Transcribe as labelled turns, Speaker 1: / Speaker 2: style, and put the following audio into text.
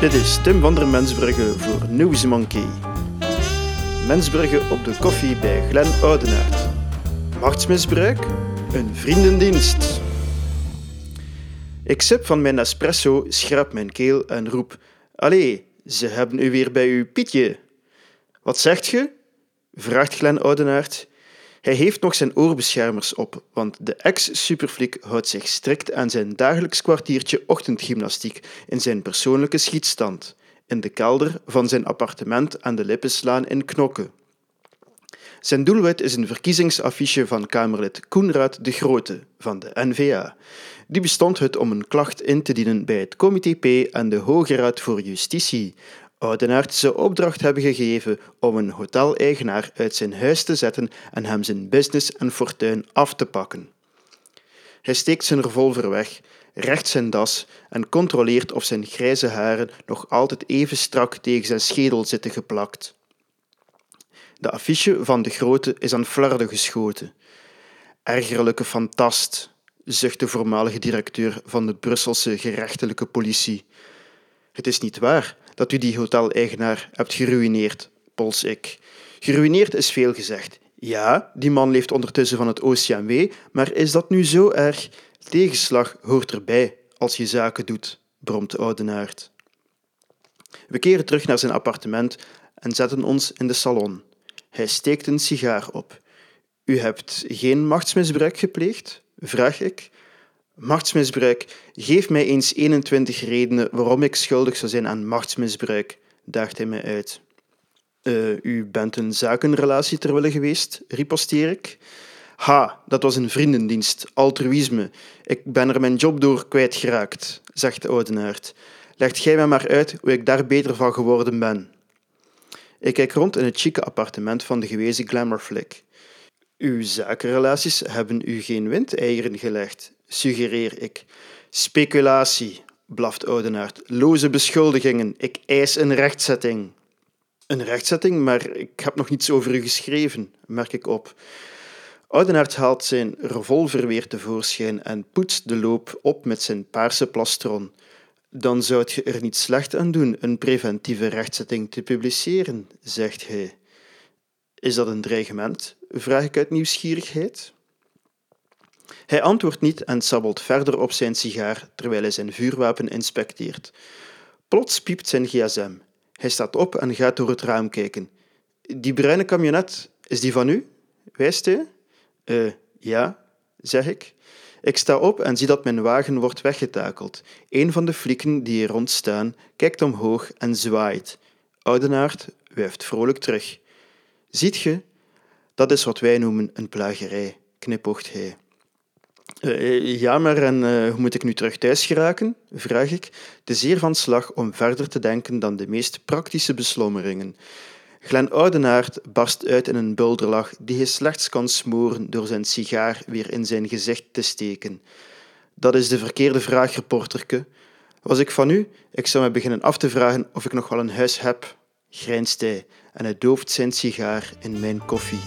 Speaker 1: Dit is Tim van der Mensbrugge voor News Monkey. Mensbrugge op de koffie bij Glen Oudenaard. Machtsmisbruik? Een vriendendienst. Ik sip van mijn espresso, schrap mijn keel en roep: Allee, ze hebben u weer bij uw Pietje. Wat zegt ge? vraagt Glen Oudenaard. Hij heeft nog zijn oorbeschermers op, want de ex-superflik houdt zich strikt aan zijn dagelijks kwartiertje ochtendgymnastiek in zijn persoonlijke schietstand, in de kelder van zijn appartement aan de Lippenslaan in Knokke. Zijn doelwit is een verkiezingsaffiche van Kamerlid Koenraad de Grote van de NVA. Die bestond uit om een klacht in te dienen bij het Comité P en de Hoge Raad voor Justitie, Oudenaard zou opdracht hebben gegeven om een hoteleigenaar uit zijn huis te zetten en hem zijn business en fortuin af te pakken. Hij steekt zijn revolver weg, recht zijn das en controleert of zijn grijze haren nog altijd even strak tegen zijn schedel zitten geplakt. De affiche van de grote is aan flarden geschoten. Ergerlijke fantast, zucht de voormalige directeur van de Brusselse gerechtelijke politie. Het is niet waar dat u die hoteleigenaar hebt geruineerd, pols ik. Geruineerd is veel gezegd. Ja, die man leeft ondertussen van het OCMW, maar is dat nu zo erg? Tegenslag hoort erbij als je zaken doet, bromt de oudenaard. We keren terug naar zijn appartement en zetten ons in de salon. Hij steekt een sigaar op. U hebt geen machtsmisbruik gepleegd? vraag ik. Machtsmisbruik. Geef mij eens 21 redenen waarom ik schuldig zou zijn aan machtsmisbruik, daagt hij mij uit. Uh, u bent een zakenrelatie terwille geweest, riposteer ik. Ha, dat was een vriendendienst, altruïsme. Ik ben er mijn job door kwijtgeraakt, zegt de oudenaard. Legt gij mij maar uit hoe ik daar beter van geworden ben. Ik kijk rond in het chique appartement van de gewezen glamourflik. Uw zakenrelaties hebben u geen windeieren gelegd, suggereer ik. Speculatie, blaft Oudenaard. Loze beschuldigingen. Ik eis een rechtzetting. Een rechtzetting, maar ik heb nog niets over u geschreven, merk ik op. Oudenaard haalt zijn revolver weer tevoorschijn en poetst de loop op met zijn paarse plastron. Dan zou je er niet slecht aan doen een preventieve rechtzetting te publiceren, zegt hij. Is dat een dreigement? vraag ik uit nieuwsgierigheid. Hij antwoordt niet en sabbelt verder op zijn sigaar terwijl hij zijn vuurwapen inspecteert. Plots piept zijn gsm. Hij staat op en gaat door het raam kijken. Die bruine camionet, is die van u? Wijst hij? Uh, ja, zeg ik. Ik sta op en zie dat mijn wagen wordt weggetakeld. Een van de flikken die er rond staan, kijkt omhoog en zwaait. Oudenaard wuift vrolijk terug. Ziet ge? Dat is wat wij noemen een plagerij, knipoogt hij. Uh, ja, maar en uh, hoe moet ik nu terug thuis geraken? vraag ik, te zeer van slag om verder te denken dan de meest praktische beslommeringen. Glen Oudenaard barst uit in een bulderlach die hij slechts kan smoren door zijn sigaar weer in zijn gezicht te steken. Dat is de verkeerde vraag, reporterke. Was ik van u, ik zou me beginnen af te vragen of ik nog wel een huis heb, grijnst hij en hij dooft zijn sigaar in mijn koffie.